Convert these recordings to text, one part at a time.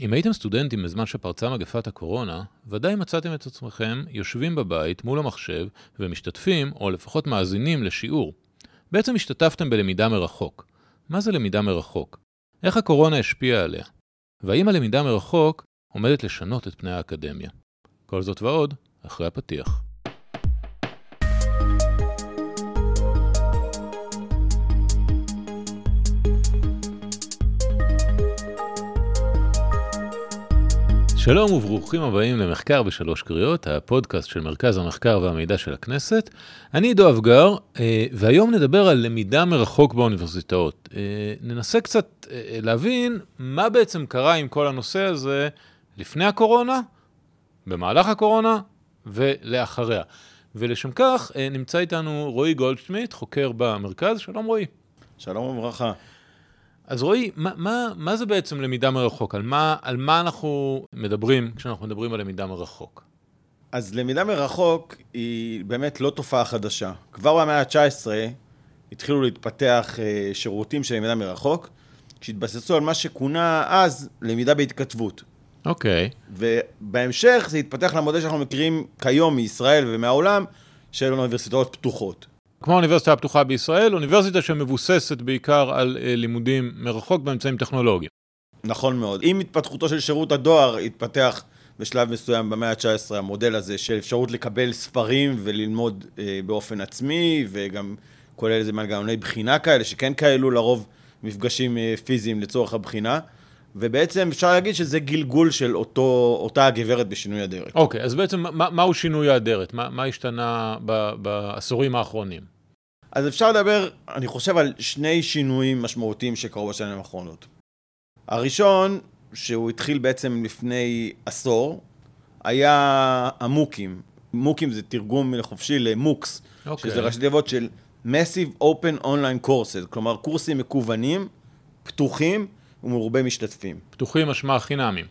אם הייתם סטודנטים בזמן שפרצה מגפת הקורונה, ודאי מצאתם את עצמכם יושבים בבית מול המחשב ומשתתפים, או לפחות מאזינים לשיעור. בעצם השתתפתם בלמידה מרחוק. מה זה למידה מרחוק? איך הקורונה השפיעה עליה? והאם הלמידה מרחוק עומדת לשנות את פני האקדמיה? כל זאת ועוד, אחרי הפתיח. שלום וברוכים הבאים למחקר בשלוש קריאות, הפודקאסט של מרכז המחקר והמידע של הכנסת. אני עידו אבגר, אה, והיום נדבר על למידה מרחוק באוניברסיטאות. אה, ננסה קצת אה, להבין מה בעצם קרה עם כל הנושא הזה לפני הקורונה, במהלך הקורונה ולאחריה. ולשם כך נמצא איתנו רועי גולדשמיט, חוקר במרכז. שלום רועי. שלום וברכה. אז רועי, מה, מה, מה זה בעצם למידה מרחוק? על מה, על מה אנחנו מדברים כשאנחנו מדברים על למידה מרחוק? אז למידה מרחוק היא באמת לא תופעה חדשה. כבר במאה ה-19 התחילו להתפתח אה, שירותים של למידה מרחוק, שהתבססו על מה שכונה אז למידה בהתכתבות. אוקיי. Okay. ובהמשך זה התפתח למודל שאנחנו מכירים כיום מישראל ומהעולם, של אוניברסיטאות פתוחות. כמו האוניברסיטה הפתוחה בישראל, אוניברסיטה שמבוססת בעיקר על אה, לימודים מרחוק באמצעים טכנולוגיים. נכון מאוד. עם התפתחותו של שירות הדואר התפתח בשלב מסוים במאה ה-19 המודל הזה של אפשרות לקבל ספרים וללמוד אה, באופן עצמי, וגם כולל איזה מנגנוני בחינה כאלה, שכן כאלו לרוב מפגשים אה, פיזיים לצורך הבחינה. ובעצם אפשר להגיד שזה גלגול של אותו, אותה הגברת בשינוי אדרת. אוקיי, okay, אז בעצם מה, מהו שינוי האדרת? מה, מה השתנה ב, בעשורים האחרונים? אז אפשר לדבר, אני חושב, על שני שינויים משמעותיים שקרו בשנים האחרונות. הראשון, שהוא התחיל בעצם לפני עשור, היה המוקים. מוקים זה תרגום חופשי למוקס, okay. אוקיי. שזה ראשי תיבות של Massive Open Online Courses, כלומר קורסים מקוונים, פתוחים, ומרובי משתתפים. פתוחים משמע חינמים.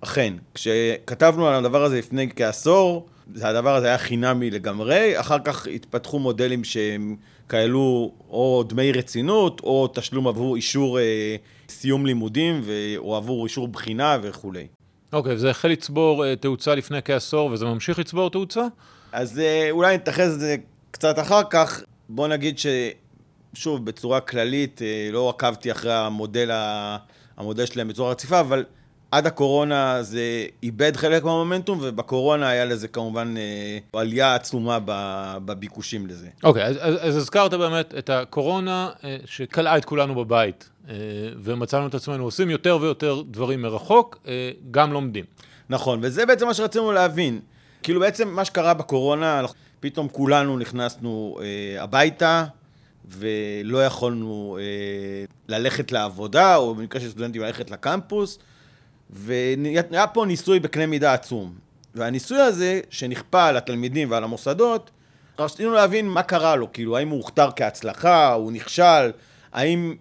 אכן, כשכתבנו על הדבר הזה לפני כעשור, הדבר הזה היה חינמי לגמרי, אחר כך התפתחו מודלים שהם כאלו או דמי רצינות, או תשלום עבור אישור אה, סיום לימודים, ו... או עבור אישור בחינה וכולי. אוקיי, okay, זה החל לצבור אה, תאוצה לפני כעשור, וזה ממשיך לצבור תאוצה? אז אה, אולי נתייחס לזה קצת אחר כך. בוא נגיד ש... שוב, בצורה כללית, אה, לא עקבתי אחרי המודל, המודל שלהם בצורה רציפה, אבל עד הקורונה זה איבד חלק מהמומנטום, ובקורונה היה לזה כמובן אה, עלייה עצומה בביקושים לזה. אוקיי, okay, אז, אז, אז הזכרת באמת את הקורונה אה, שקלעה את כולנו בבית, ומצאנו את עצמנו עושים יותר ויותר דברים מרחוק, גם לומדים. נכון, וזה בעצם מה שרצינו להבין. כאילו בעצם מה שקרה בקורונה, פתאום כולנו נכנסנו הביתה, ולא יכולנו אה, ללכת לעבודה, או במקרה של סטודנטים ללכת לקמפוס, והיה פה ניסוי בקנה מידה עצום. והניסוי הזה, שנכפה על התלמידים ועל המוסדות, רצינו להבין מה קרה לו, כאילו, האם הוא הוכתר כהצלחה, הוא נכשל, האם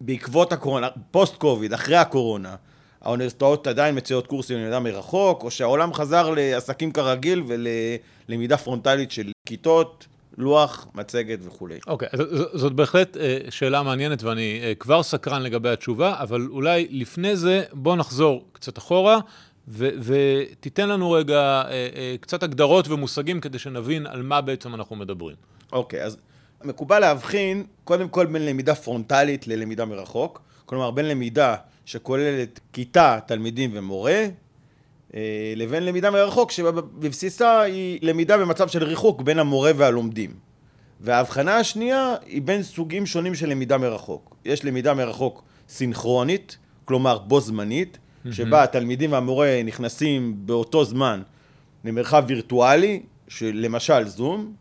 בעקבות הקורונה, פוסט קוביד, אחרי הקורונה, האוניברסיטאות עדיין מציעות קורסים ללמידה מרחוק, או שהעולם חזר לעסקים כרגיל וללמידה פרונטלית של כיתות לוח, מצגת וכולי. אוקיי, okay, זאת בהחלט אה, שאלה מעניינת ואני אה, כבר סקרן לגבי התשובה, אבל אולי לפני זה בוא נחזור קצת אחורה ו- ותיתן לנו רגע אה, קצת הגדרות ומושגים כדי שנבין על מה בעצם אנחנו מדברים. אוקיי, okay, אז מקובל להבחין קודם כל בין למידה פרונטלית ללמידה מרחוק, כלומר בין למידה שכוללת כיתה, תלמידים ומורה, לבין למידה מרחוק, שבבסיסה היא למידה במצב של ריחוק בין המורה והלומדים. וההבחנה השנייה היא בין סוגים שונים של למידה מרחוק. יש למידה מרחוק סינכרונית, כלומר בו זמנית, שבה התלמידים והמורה נכנסים באותו זמן למרחב וירטואלי, למשל זום,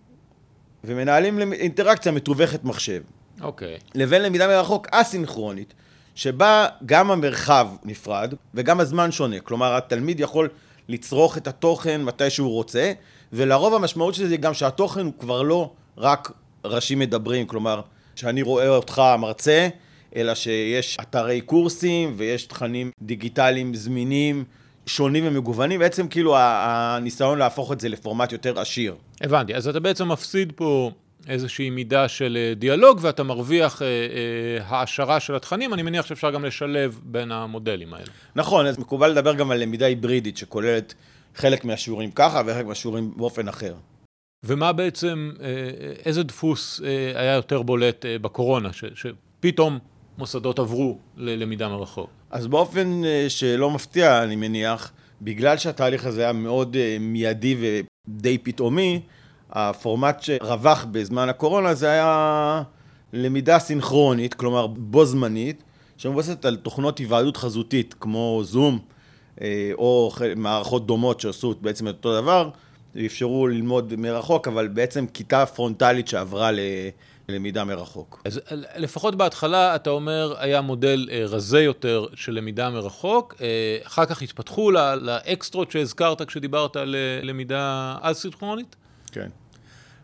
ומנהלים אינטראקציה מתווכת מחשב. אוקיי. Okay. לבין למידה מרחוק אסינכרונית, שבה גם המרחב נפרד וגם הזמן שונה. כלומר, התלמיד יכול לצרוך את התוכן מתי שהוא רוצה, ולרוב המשמעות של זה גם שהתוכן הוא כבר לא רק ראשים מדברים, כלומר, שאני רואה אותך מרצה, אלא שיש אתרי קורסים ויש תכנים דיגיטליים זמינים, שונים ומגוונים, בעצם כאילו הניסיון להפוך את זה לפורמט יותר עשיר. הבנתי, אז אתה בעצם מפסיד פה איזושהי מידה של אה, דיאלוג ואתה מרוויח אה, אה, העשרה של התכנים, אני מניח שאפשר גם לשלב בין המודלים האלה. נכון, אז מקובל לדבר גם על למידה היברידית שכוללת חלק מהשיעורים ככה וחלק מהשיעורים באופן אחר. ומה בעצם, אה, איזה דפוס אה, היה יותר בולט אה, בקורונה, ש, שפתאום מוסדות עברו ללמידה מרחוק? אז באופן שלא מפתיע, אני מניח, בגלל שהתהליך הזה היה מאוד מיידי ודי פתאומי, הפורמט שרווח בזמן הקורונה זה היה למידה סינכרונית, כלומר בו זמנית, שמבוססת על תוכנות היוועדות חזותית, כמו זום, או מערכות דומות שעשו בעצם את אותו דבר, אפשרו ללמוד מרחוק, אבל בעצם כיתה פרונטלית שעברה ללמידה מרחוק. אז לפחות בהתחלה, אתה אומר, היה מודל אה, רזה יותר של למידה מרחוק, אה, אחר כך התפתחו לאקסטרות שהזכרת כשדיברת על אה, למידה א-סינכרונית? כן.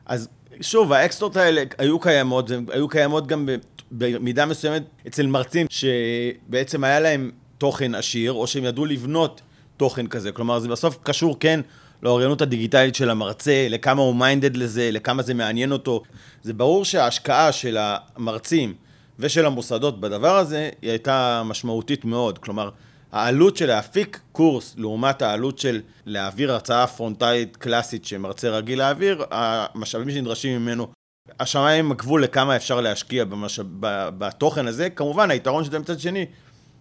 אז שוב, האקסטרות האלה היו קיימות, היו קיימות גם במידה מסוימת אצל מרצים שבעצם היה להם תוכן עשיר, או שהם ידעו לבנות תוכן כזה. כלומר, זה בסוף קשור, כן, לאוריינות הדיגיטלית של המרצה, לכמה הוא מיינדד לזה, לכמה זה מעניין אותו. זה ברור שההשקעה של המרצים ושל המוסדות בדבר הזה, היא הייתה משמעותית מאוד. כלומר, העלות של להפיק קורס לעומת העלות של להעביר הרצאה פרונטלית קלאסית שמרצה רגיל להעביר, המשאבים שנדרשים ממנו, השמיים הגבול לכמה אפשר להשקיע במשאב, בתוכן הזה. כמובן, היתרון של זה מצד שני,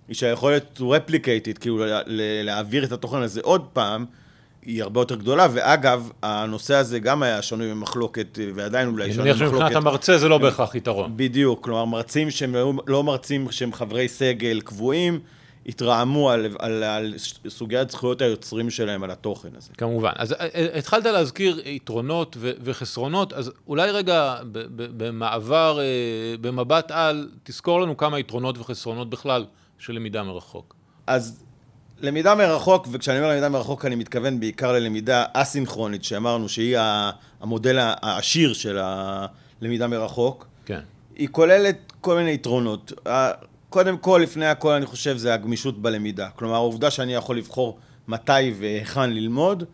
היא שהיכולת to replicate it, כאילו להעביר את התוכן הזה עוד פעם, היא הרבה יותר גדולה, ואגב, הנושא הזה גם היה שנוי במחלוקת, ועדיין אולי שנוי במחלוקת. אני מניח שמבחינת המרצה זה לא בהכרח יתרון. בדיוק, כלומר, מרצים שהם לא, לא מרצים שהם חברי סגל קבועים, התרעמו על, על, על סוגיית זכויות היוצרים שלהם על התוכן הזה. כמובן. אז אה, אה, התחלת להזכיר יתרונות ו- וחסרונות, אז אולי רגע במעבר, אה, במבט על, תזכור לנו כמה יתרונות וחסרונות בכלל של למידה מרחוק. אז למידה מרחוק, וכשאני אומר למידה מרחוק אני מתכוון בעיקר ללמידה אסינכרונית, שאמרנו שהיא המודל העשיר של הלמידה מרחוק. כן. היא כוללת כל מיני יתרונות. קודם כל, לפני הכל, אני חושב, זה הגמישות בלמידה. כלומר, העובדה שאני יכול לבחור מתי והיכן ללמוד,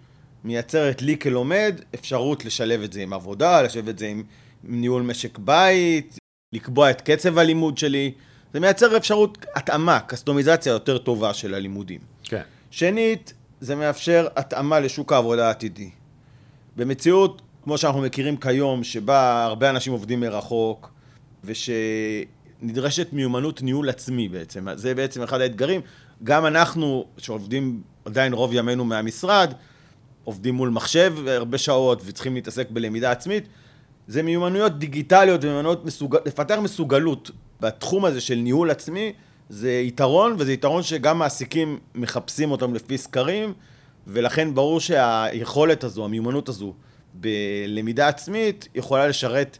מייצרת לי כלומד אפשרות לשלב את זה עם עבודה, לשלב את זה עם ניהול משק בית, לקבוע את קצב הלימוד שלי. זה מייצר אפשרות התאמה, קסטומיזציה יותר טובה של הלימודים. כן. שנית, זה מאפשר התאמה לשוק העבודה העתידי. במציאות, כמו שאנחנו מכירים כיום, שבה הרבה אנשים עובדים מרחוק, ושנדרשת מיומנות ניהול עצמי בעצם. זה בעצם אחד האתגרים. גם אנחנו, שעובדים עדיין רוב ימינו מהמשרד, עובדים מול מחשב הרבה שעות וצריכים להתעסק בלמידה עצמית. זה מיומנויות דיגיטליות ומיומנויות מסוג... לפתח מסוגלות בתחום הזה של ניהול עצמי, זה יתרון, וזה יתרון שגם מעסיקים מחפשים אותם לפי סקרים, ולכן ברור שהיכולת הזו, המיומנות הזו, בלמידה עצמית, יכולה לשרת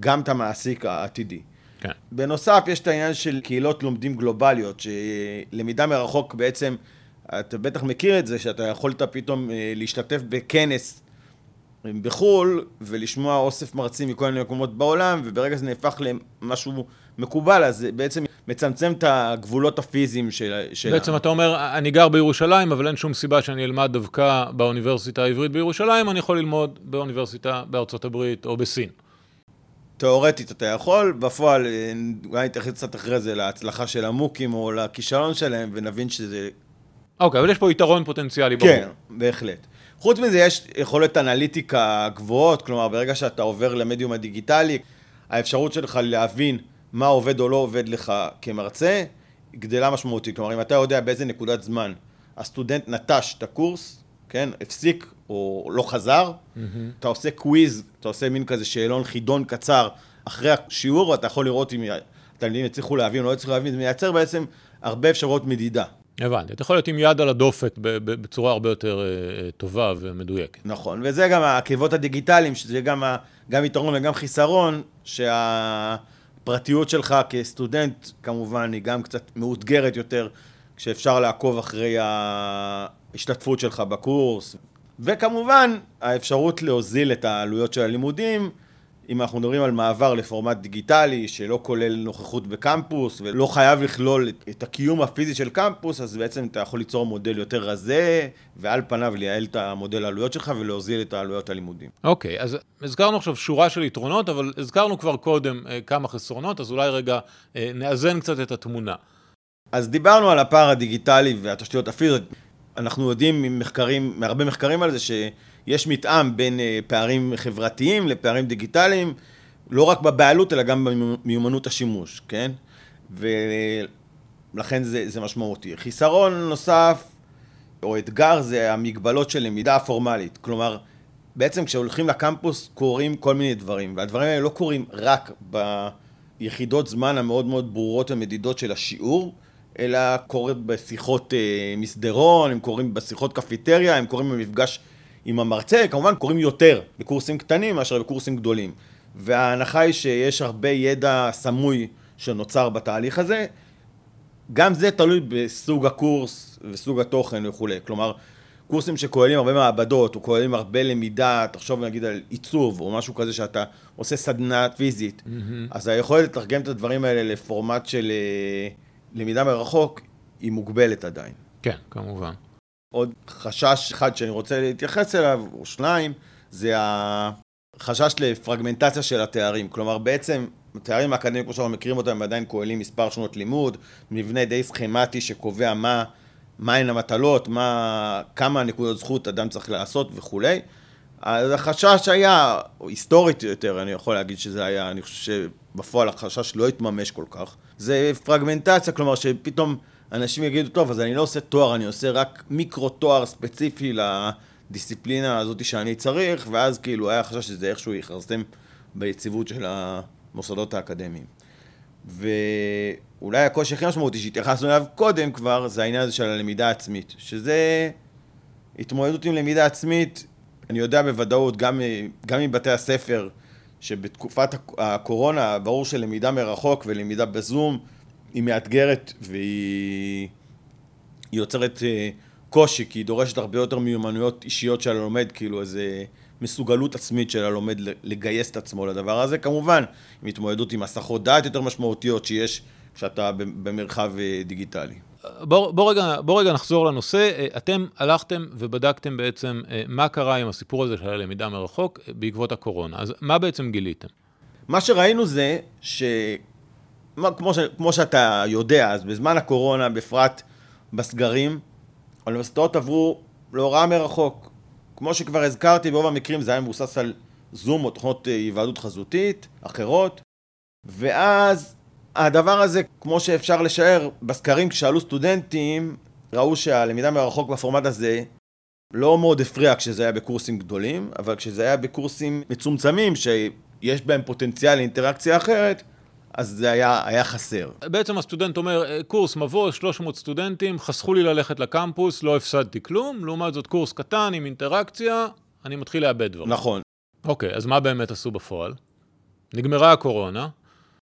גם את המעסיק העתידי. כן. בנוסף, יש את העניין של קהילות לומדים גלובליות, שלמידה מרחוק בעצם, אתה בטח מכיר את זה, שאתה יכולת פתאום אה, להשתתף בכנס בחו"ל ולשמוע אוסף מרצים מכל מיני מקומות בעולם, וברגע זה נהפך למשהו מקובל, אז זה בעצם מצמצם את הגבולות הפיזיים של... של בעצם ה... אתה אומר, אני גר בירושלים, אבל אין שום סיבה שאני אלמד דווקא באוניברסיטה העברית בירושלים, אני יכול ללמוד באוניברסיטה בארצות הברית או בסין. תאורטית אתה יכול, בפועל אולי נתייחס קצת אחרי זה להצלחה של המוקים או לכישלון שלהם, ונבין שזה... אוקיי, אבל יש פה יתרון פוטנציאלי ברור. כן, בהחלט. חוץ מזה, יש יכולת אנליטיקה גבוהות, כלומר, ברגע שאתה עובר למדיום הדיגיטלי, האפשרות שלך להבין מה עובד או לא עובד לך כמרצה, גדלה משמעותית. כלומר, אם אתה יודע באיזה נקודת זמן הסטודנט נטש את הקורס, כן, הפסיק או לא חזר, mm-hmm. אתה עושה quiz, אתה עושה מין כזה שאלון חידון קצר אחרי השיעור, ואתה יכול לראות אם התלמידים הצליחו להבין או לא הצליחו להבין, זה מייצר בעצם הרבה אפשרויות מדידה. הבנתי, אתה יכול להיות עם יד על הדופק בצורה הרבה יותר uh, טובה ומדויקת. נכון, וזה גם העקבות הדיגיטליים, שזה גם, גם יתרון וגם חיסרון, שהפרטיות שלך כסטודנט, כמובן, היא גם קצת מאותגרת יותר, כשאפשר לעקוב אחרי ההשתתפות שלך בקורס. וכמובן, האפשרות להוזיל את העלויות של הלימודים, אם אנחנו מדברים על מעבר לפורמט דיגיטלי שלא כולל נוכחות בקמפוס ולא חייב לכלול את הקיום הפיזי של קמפוס, אז בעצם אתה יכול ליצור מודל יותר רזה, ועל פניו לייעל את המודל העלויות שלך ולהוזיל את העלויות הלימודים. אוקיי, okay, אז הזכרנו עכשיו שורה של יתרונות, אבל הזכרנו כבר קודם אה, כמה חסרונות, אז אולי רגע אה, נאזן קצת את התמונה. אז דיברנו על הפער הדיגיטלי והתשתיות הפיזיות. אנחנו יודעים ממחקרים, מהרבה מחקרים על זה, שיש מתאם בין אה, פערים חברתיים לפערים דיגיטליים, לא רק בבעלות, אלא גם במיומנות השימוש, כן? ולכן זה, זה משמעותי. חיסרון נוסף, או אתגר, זה המגבלות של למידה פורמלית. כלומר, בעצם כשהולכים לקמפוס קורים כל מיני דברים, והדברים האלה לא קורים רק ביחידות זמן המאוד מאוד ברורות ומדידות של השיעור, אלא קורים בשיחות אה, מסדרון, הם קורים בשיחות קפיטריה, הם קורים במפגש עם המרצה, כמובן קורים יותר בקורסים קטנים מאשר בקורסים גדולים. וההנחה היא שיש הרבה ידע סמוי שנוצר בתהליך הזה. גם זה תלוי בסוג הקורס וסוג התוכן וכולי. כלומר, קורסים שכוללים הרבה מעבדות, או כוללים הרבה למידה, תחשוב נגיד על עיצוב, או משהו כזה שאתה עושה סדנה פיזית, mm-hmm. אז היכולת לתרגם את הדברים האלה לפורמט של אה, למידה מרחוק היא מוגבלת עדיין. כן, כמובן. עוד חשש אחד שאני רוצה להתייחס אליו, או שניים, זה החשש לפרגמנטציה של התארים. כלומר, בעצם, התארים האקדמיים, כמו שאנחנו מכירים אותם, הם עדיין כוללים מספר שנות לימוד, מבנה די סכמטי שקובע מה, מהן המטלות, מה, כמה נקודות זכות אדם צריך לעשות וכולי. אז החשש היה, היסטורית יותר, אני יכול להגיד שזה היה, אני חושב שבפועל החשש לא התממש כל כך. זה פרגמנטציה, כלומר שפתאום אנשים יגידו, טוב, אז אני לא עושה תואר, אני עושה רק מיקרו תואר ספציפי לדיסציפלינה הזאת שאני צריך, ואז כאילו היה חשש שזה איכשהו יכרסם ביציבות של המוסדות האקדמיים. ואולי הקושי הכי משמעותי שהתייחסנו אליו קודם כבר, זה העניין הזה של הלמידה העצמית, שזה התמודדות עם למידה עצמית, אני יודע בוודאות, גם, גם מבתי הספר, שבתקופת הקורונה, ברור שלמידה מרחוק ולמידה בזום היא מאתגרת והיא יוצרת אה, קושי, כי היא דורשת הרבה יותר מיומנויות אישיות של הלומד, כאילו איזה מסוגלות עצמית של הלומד לגייס את עצמו לדבר הזה. כמובן, עם התמודדות עם הסחות דעת יותר משמעותיות שיש כשאתה במרחב אה, דיגיטלי. בוא, בוא, רגע, בוא רגע נחזור לנושא. אה, אתם הלכתם ובדקתם בעצם אה, מה קרה עם הסיפור הזה של הלמידה מרחוק אה, בעקבות הקורונה. אז מה בעצם גיליתם? מה שראינו זה ש... כמו, ש... כמו שאתה יודע, אז בזמן הקורונה, בפרט בסגרים, האוניברסיטאות עברו להוראה מרחוק. כמו שכבר הזכרתי, ברוב המקרים זה היה מבוסס על זום או תוכנות היוועדות חזותית אחרות, ואז הדבר הזה, כמו שאפשר לשער, בסקרים כששאלו סטודנטים, ראו שהלמידה מרחוק בפורמט הזה לא מאוד הפריע כשזה היה בקורסים גדולים, אבל כשזה היה בקורסים מצומצמים, שיש בהם פוטנציאל לאינטראקציה אחרת, אז זה היה, היה חסר. בעצם הסטודנט אומר, אה, קורס מבוא, 300 סטודנטים, חסכו לי ללכת לקמפוס, לא הפסדתי כלום, לעומת זאת קורס קטן עם אינטראקציה, אני מתחיל לאבד דברים. נכון. אוקיי, אז מה באמת עשו בפועל? נגמרה הקורונה,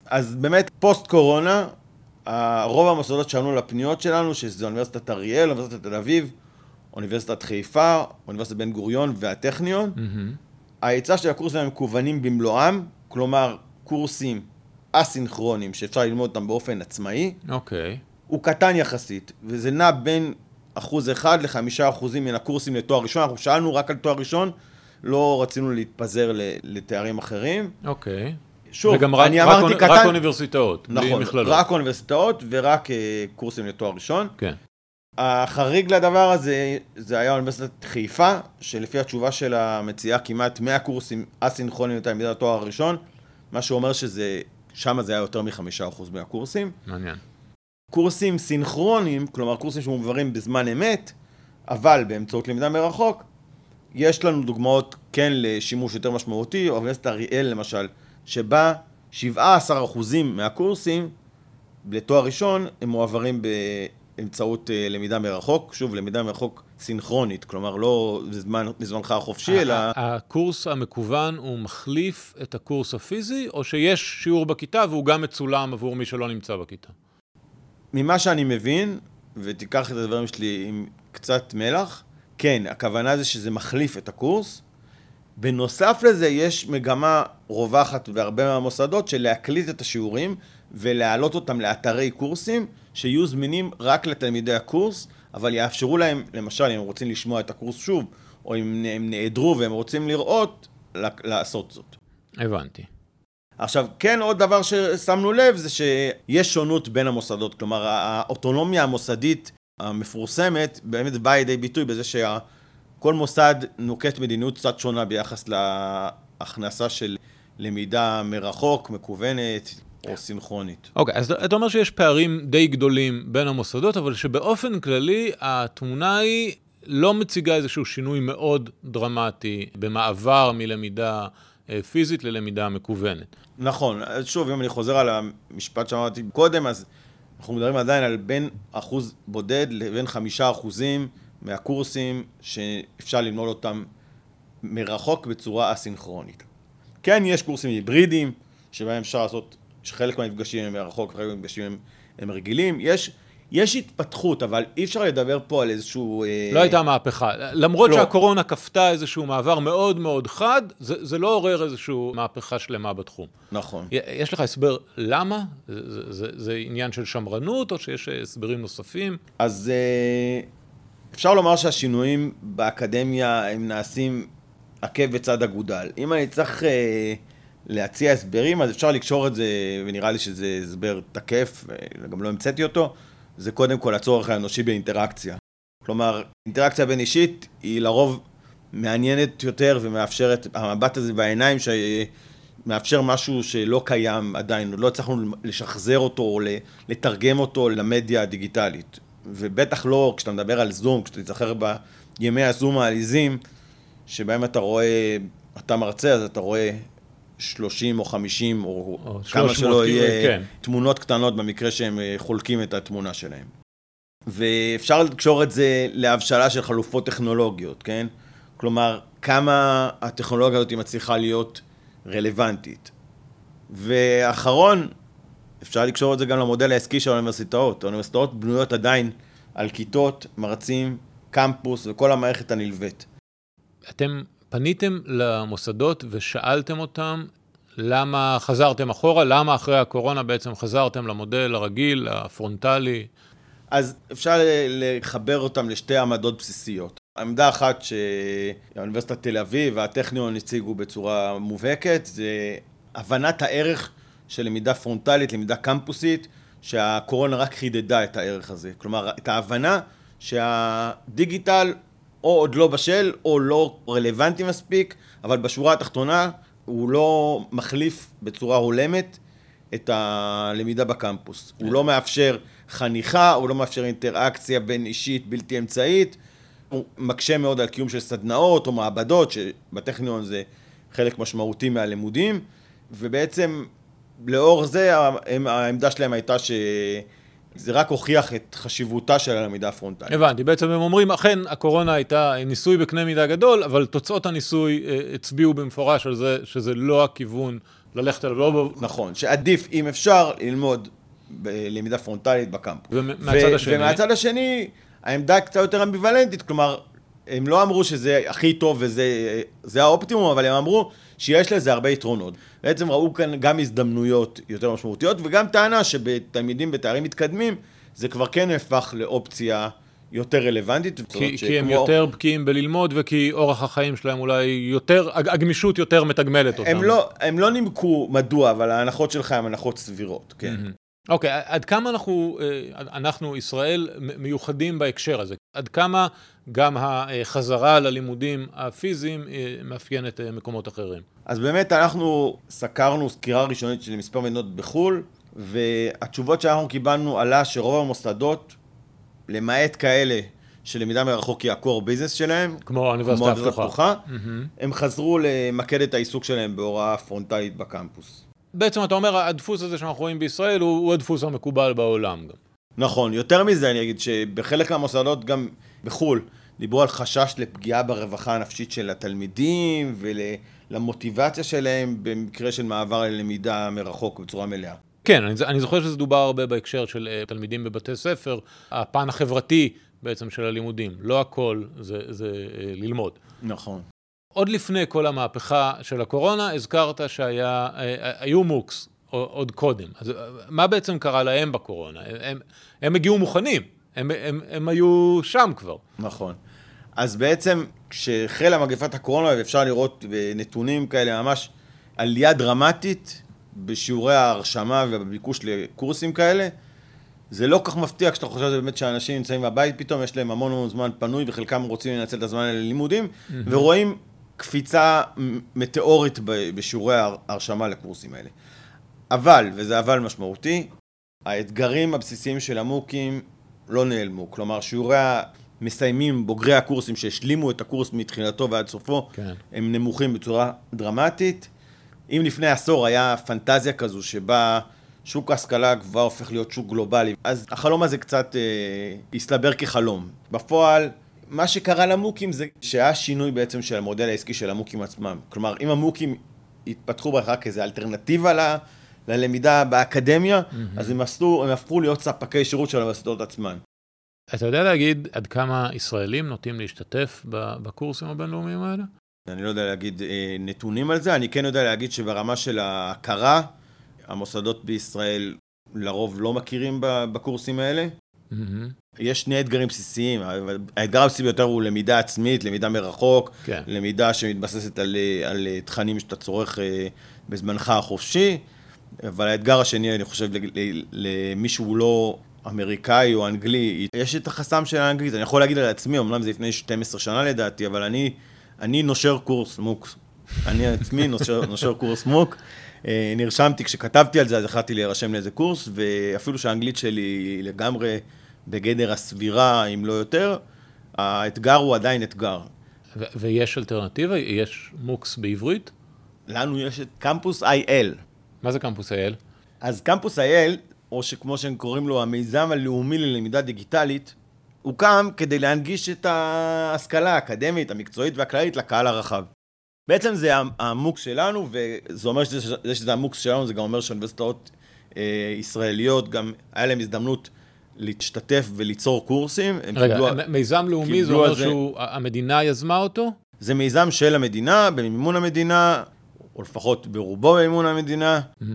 אז באמת, פוסט קורונה, רוב המוסדות שענו לפניות שלנו, שזה אוניברסיטת אריאל, אוניברסיטת תל אביב, אוניברסיטת חיפה, אוניברסיטת בן גוריון והטכניון, mm-hmm. ההיצע של הקורסים המקוונים במלואם, כלומר, קורסים אסינכרונים שאפשר ללמוד אותם באופן עצמאי, אוקיי. Okay. הוא קטן יחסית, וזה נע בין אחוז אחד לחמישה אחוזים מן הקורסים לתואר ראשון. אנחנו שאלנו רק על תואר ראשון, לא רצינו להתפזר לתארים אחרים. אוקיי. Okay. שוב, וגם אני רק, אמרתי רק, קטן... רק אוניברסיטאות, נכון, בלי מכללות. רק אוניברסיטאות ורק uh, קורסים לתואר ראשון. כן. החריג לדבר הזה, זה היה אוניברסיטת חיפה, שלפי התשובה של המציעה, כמעט 100 קורסים אסינכרונים לתלמידי התואר הראשון, מה שאומר שזה, שם זה היה יותר מחמישה אחוז מהקורסים. מעניין. קורסים סינכרונים, כלומר קורסים שמועברים בזמן אמת, אבל באמצעות למידה מרחוק, יש לנו דוגמאות כן לשימוש יותר משמעותי, אוניברסיטת אריאל למשל, שבה 17% מהקורסים לתואר ראשון הם מועברים באמצעות אה, למידה מרחוק, שוב, למידה מרחוק סינכרונית, כלומר לא בזמן, בזמנך החופשי, אלא... הקורס המקוון הוא מחליף את הקורס הפיזי, או שיש שיעור בכיתה והוא גם מצולם עבור מי שלא נמצא בכיתה? ממה שאני מבין, ותיקח את הדברים שלי עם קצת מלח, כן, הכוונה זה שזה מחליף את הקורס, בנוסף לזה, יש מגמה רווחת בהרבה מהמוסדות של להקליט את השיעורים ולהעלות אותם לאתרי קורסים, שיהיו זמינים רק לתלמידי הקורס, אבל יאפשרו להם, למשל, אם הם רוצים לשמוע את הקורס שוב, או אם הם נעדרו והם רוצים לראות, לעשות זאת. הבנתי. עכשיו, כן, עוד דבר ששמנו לב זה שיש שונות בין המוסדות. כלומר, האוטונומיה המוסדית המפורסמת באמת באה לידי ביטוי בזה שכל מוסד נוקט מדיניות קצת שונה ביחס להכנסה של למידה מרחוק, מקוונת, או סינכרונית. אוקיי, okay, אז אתה אומר שיש פערים די גדולים בין המוסדות, אבל שבאופן כללי התמונה היא לא מציגה איזשהו שינוי מאוד דרמטי במעבר מלמידה אה, פיזית ללמידה מקוונת. נכון, אז שוב, אם אני חוזר על המשפט שאמרתי קודם, אז אנחנו מדברים עדיין על בין אחוז בודד לבין חמישה אחוזים מהקורסים שאפשר ללמוד אותם מרחוק בצורה אסינכרונית. כן, יש קורסים היברידיים, שבהם אפשר לעשות, שחלק מהמפגשים הם מרחוק וחלק מהמפגשים הם, הם רגילים. יש יש התפתחות, אבל אי אפשר לדבר פה על איזשהו... אה, לא הייתה מהפכה. למרות לא. שהקורונה כפתה איזשהו מעבר מאוד מאוד חד, זה, זה לא עורר איזושהי מהפכה שלמה בתחום. נכון. יש לך הסבר למה? זה, זה, זה, זה עניין של שמרנות, או שיש הסברים נוספים? אז אה, אפשר לומר שהשינויים באקדמיה הם נעשים עקב בצד אגודל. אם אני צריך... אה, להציע הסברים, אז אפשר לקשור את זה, ונראה לי שזה הסבר תקף, גם לא המצאתי אותו, זה קודם כל הצורך האנושי באינטראקציה. כלומר, אינטראקציה בין אישית היא לרוב מעניינת יותר ומאפשרת, המבט הזה בעיניים שמאפשר משהו שלא קיים עדיין, לא הצלחנו לשחזר אותו או לתרגם אותו למדיה הדיגיטלית. ובטח לא כשאתה מדבר על זום, כשאתה תיזכר בימי הזום העליזים, שבהם אתה רואה, אתה מרצה, אז אתה רואה 30 או 50 או, או כמה שלא יהיה כן. תמונות קטנות במקרה שהם אה, חולקים את התמונה שלהם. ואפשר לקשור את זה להבשלה של חלופות טכנולוגיות, כן? כלומר, כמה הטכנולוגיה הזאת מצליחה להיות רלוונטית. ואחרון, אפשר לקשור את זה גם למודל העסקי של האוניברסיטאות. האוניברסיטאות בנויות עדיין על כיתות, מרצים, קמפוס וכל המערכת הנלווית. אתם פניתם למוסדות ושאלתם אותם למה חזרתם אחורה, למה אחרי הקורונה בעצם חזרתם למודל הרגיל, הפרונטלי? אז אפשר לחבר אותם לשתי עמדות בסיסיות. עמדה אחת שהאוניברסיטת תל אביב והטכניון הציגו בצורה מובהקת, זה הבנת הערך של למידה פרונטלית, למידה קמפוסית, שהקורונה רק חידדה את הערך הזה. כלומר, את ההבנה שהדיגיטל או עוד לא בשל, או לא רלוונטי מספיק, אבל בשורה התחתונה הוא לא מחליף בצורה הולמת את הלמידה בקמפוס. הוא לא מאפשר חניכה, הוא לא מאפשר אינטראקציה בין אישית בלתי אמצעית, הוא מקשה מאוד על קיום של סדנאות או מעבדות, שבטכניון זה חלק משמעותי מהלימודים, ובעצם לאור זה העמדה שלהם הייתה ש... זה רק הוכיח את חשיבותה של הלמידה הפרונטלית. הבנתי, בעצם הם אומרים, אכן הקורונה הייתה ניסוי בקנה מידה גדול, אבל תוצאות הניסוי אה, הצביעו במפורש על זה שזה לא הכיוון ללכת אליו. לא... נכון, שעדיף, אם אפשר, ללמוד בלמידה פרונטלית בקמפוס. ומהצד השני? ומהצד השני, העמדה קצת יותר אמביוולנטית, כלומר, הם לא אמרו שזה הכי טוב וזה האופטימום, אבל הם אמרו שיש לזה הרבה יתרונות. בעצם ראו כאן גם הזדמנויות יותר משמעותיות, וגם טענה שבתלמידים בתארים מתקדמים, זה כבר כן הפך לאופציה יותר רלוונטית. כי, כי הם יותר בקיאים בללמוד, וכי אורח החיים שלהם אולי יותר, הגמישות יותר מתגמלת אותם. הם לא, הם לא נימקו מדוע, אבל ההנחות שלך הן הנחות סבירות, כן. אוקיי, okay, עד כמה אנחנו, אה, אנחנו, ישראל, מיוחדים בהקשר הזה? עד כמה גם החזרה ללימודים הפיזיים אה, מאפיינת אה, מקומות אחרים? אז באמת אנחנו סקרנו סקירה ראשונית של מספר מדינות בחו"ל, והתשובות שאנחנו קיבלנו עלה שרוב המוסדות, למעט כאלה שלמידה מרחוק היא ה-core business שלהם, כמו האוניברסיטה הפתוחה, mm-hmm. הם חזרו למקד את העיסוק שלהם בהוראה פרונטלית בקמפוס. בעצם אתה אומר, הדפוס הזה שאנחנו רואים בישראל הוא, הוא הדפוס המקובל בעולם גם. נכון, יותר מזה אני אגיד שבחלק מהמוסדות גם בחו"ל דיברו על חשש לפגיעה ברווחה הנפשית של התלמידים ולמוטיבציה שלהם במקרה של מעבר ללמידה מרחוק בצורה מלאה. כן, אני, אני זוכר שזה דובר הרבה בהקשר של uh, תלמידים בבתי ספר, הפן החברתי בעצם של הלימודים, לא הכל זה, זה uh, ללמוד. נכון. עוד לפני כל המהפכה של הקורונה, הזכרת שהיו מוקס עוד קודם. אז מה בעצם קרה להם בקורונה? הם, הם הגיעו מוכנים, הם, הם, הם היו שם כבר. נכון. אז בעצם, כשהחלה מגפת הקורונה, ואפשר לראות נתונים כאלה, ממש עלייה דרמטית בשיעורי ההרשמה ובביקוש לקורסים כאלה, זה לא כך מפתיע כשאתה חושב באמת שאנשים נמצאים בבית פתאום, יש להם המון המון זמן פנוי וחלקם רוצים לנצל את הזמן ללימודים, mm-hmm. ורואים קפיצה מטאורית בשיעורי ההרשמה לקורסים האלה. אבל, וזה אבל משמעותי, האתגרים הבסיסיים של המו"כים לא נעלמו. כלומר, שיעורי המסיימים, בוגרי הקורסים שהשלימו את הקורס מתחילתו ועד סופו, כן. הם נמוכים בצורה דרמטית. אם לפני עשור היה פנטזיה כזו שבה שוק ההשכלה הגבוהה הופך להיות שוק גלובלי, אז החלום הזה קצת אה, הסתבר כחלום. בפועל, מה שקרה למו"כים זה שהיה שינוי בעצם של המודל העסקי של המו"כים עצמם. כלומר, אם המו"כים התפתחו בהכרח כאיזו אלטרנטיבה ל... ללמידה באקדמיה, mm-hmm. אז הם, עשו, הם הפכו להיות ספקי שירות של האוניברסיטאות עצמן. אתה יודע להגיד עד כמה ישראלים נוטים להשתתף בקורסים הבינלאומיים האלה? אני לא יודע להגיד אה, נתונים על זה, אני כן יודע להגיד שברמה של ההכרה, המוסדות בישראל לרוב לא מכירים בקורסים האלה. Mm-hmm. יש שני אתגרים בסיסיים, האתגר הבסיסי ביותר הוא למידה עצמית, למידה מרחוק, כן. למידה שמתבססת על, על תכנים שאתה צורך אה, בזמנך החופשי, אבל האתגר השני, אני חושב, למי שהוא לא אמריקאי או אנגלי, יש את החסם של האנגלית. אני יכול להגיד על עצמי, אמנם זה לפני 12 שנה לדעתי, אבל אני, אני נושר קורס מוק. אני עצמי נושר, נושר קורס מוק. אה, נרשמתי, כשכתבתי על זה, אז החלטתי להירשם לאיזה קורס, ואפילו שהאנגלית שלי היא לגמרי בגדר הסבירה, אם לא יותר, האתגר הוא עדיין אתגר. ויש אלטרנטיבה? יש מוקס בעברית? לנו יש את קמפוס IL. מה זה קמפוס אייל? אז קמפוס אייל, או שכמו שהם קוראים לו, המיזם הלאומי ללמידה דיגיטלית, הוקם כדי להנגיש את ההשכלה האקדמית, המקצועית והכללית לקהל הרחב. בעצם זה המוקס שלנו, וזה אומר שזה, שזה המוקס שלנו, זה גם אומר שאוניברסיטאות אה, ישראליות, גם היה להם הזדמנות להשתתף וליצור קורסים. רגע, קיבלו, מיזם לאומי זה אומר שהמדינה יזמה אותו? זה מיזם של המדינה, במימון המדינה, או לפחות ברובו במימון המדינה. Mm-hmm.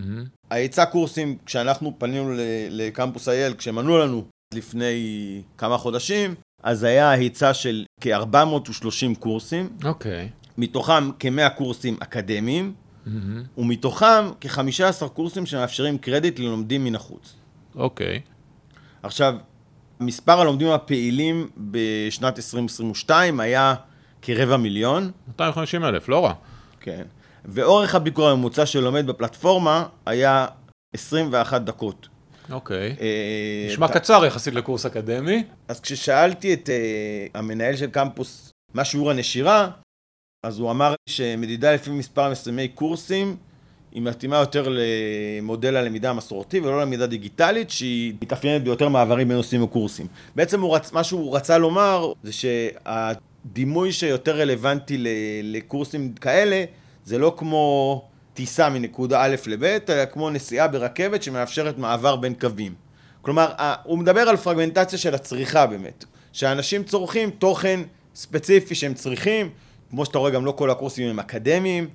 ההיצע קורסים, כשאנחנו פנינו לקמפוס אייל, כשהם ענו לנו לפני כמה חודשים, אז היה היצע של כ-430 קורסים. אוקיי. Okay. מתוכם כ-100 קורסים אקדמיים, mm-hmm. ומתוכם כ-15 קורסים שמאפשרים קרדיט ללומדים מן החוץ. אוקיי. Okay. עכשיו, מספר הלומדים הפעילים בשנת 2022 היה כרבע מיליון. 250 אלף, לא רע. כן. ואורך הביקור הממוצע של לומד בפלטפורמה היה 21 דקות. אוקיי. אה, נשמע קצר יחסית לקורס אקדמי. אז כששאלתי את אה, המנהל של קמפוס מה שיעור הנשירה, אז הוא אמר שמדידה לפי מספר מסוימי קורסים, היא מתאימה יותר למודל הלמידה המסורתי ולא ללמידה דיגיטלית, שהיא מתאפיינת ביותר מעברים בין נושאים וקורסים. בעצם רצ... מה שהוא רצה לומר זה שהדימוי שיותר רלוונטי לקורסים כאלה, זה לא כמו טיסה מנקודה א' לב', אלא כמו נסיעה ברכבת שמאפשרת מעבר בין קווים. כלומר, הוא מדבר על פרגמנטציה של הצריכה באמת. שאנשים צורכים תוכן ספציפי שהם צריכים, כמו שאתה רואה גם לא כל הקורסים הם אקדמיים,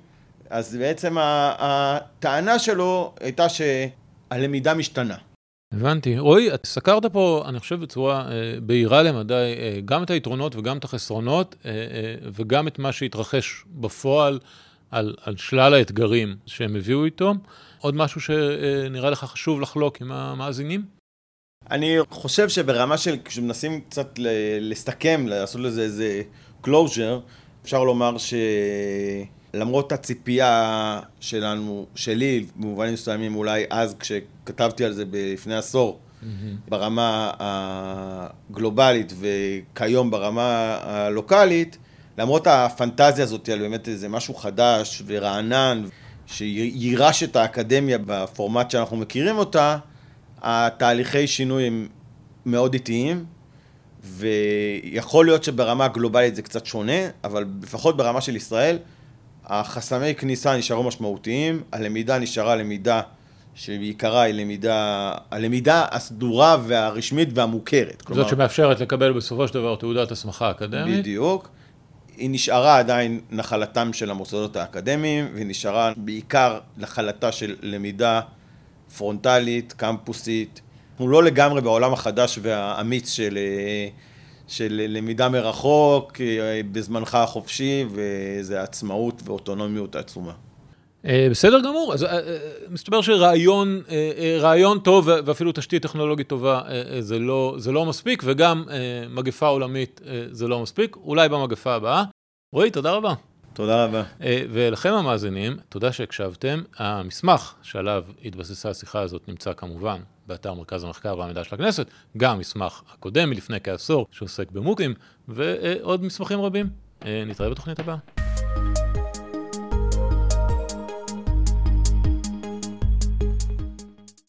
אז בעצם הטענה שלו הייתה שהלמידה משתנה. הבנתי. רועי, את סקרת פה, אני חושב, בצורה אה, בהירה למדי, אה, גם את היתרונות וגם את החסרונות, אה, אה, וגם את מה שהתרחש בפועל על, על שלל האתגרים שהם הביאו איתו. עוד משהו שנראה לך חשוב לחלוק עם המאזינים? אני חושב שברמה של, כשמנסים קצת לסכם, לעשות לזה איזה closure, אפשר לומר שלמרות הציפייה שלנו, שלי, במובנים מסוימים אולי אז כשכתבתי על זה לפני עשור, mm-hmm. ברמה הגלובלית וכיום ברמה הלוקאלית, למרות הפנטזיה הזאת על באמת איזה משהו חדש ורענן, שיירש את האקדמיה בפורמט שאנחנו מכירים אותה, התהליכי שינוי הם מאוד איטיים, ויכול להיות שברמה הגלובלית זה קצת שונה, אבל לפחות ברמה של ישראל, החסמי כניסה נשארו משמעותיים, הלמידה נשארה למידה שבעיקרה היא למידה, הלמידה הסדורה והרשמית והמוכרת. זאת כלומר, שמאפשרת לקבל בסופו של דבר תעודת הסמכה אקדמית. בדיוק. היא נשארה עדיין נחלתם של המוסדות האקדמיים, והיא נשארה בעיקר נחלתה של למידה פרונטלית, קמפוסית. אנחנו לא לגמרי בעולם החדש והאמיץ של, של למידה מרחוק, בזמנך החופשי, וזה עצמאות ואוטונומיות עצומה. אה, בסדר גמור, אז אה, אה, מסתבר שרעיון רעיון טוב ואפילו תשתית טכנולוגית טובה זה לא, זה לא מספיק, וגם מגפה עולמית זה לא מספיק, אולי במגפה הבאה. רועי, תודה רבה. תודה רבה. ולכם המאזינים, תודה שהקשבתם. המסמך שעליו התבססה השיחה הזאת נמצא כמובן באתר מרכז המחקר והמידע של הכנסת, גם מסמך הקודם מלפני כעשור שעוסק במוקים, ועוד מסמכים רבים. נתראה בתוכנית הבאה.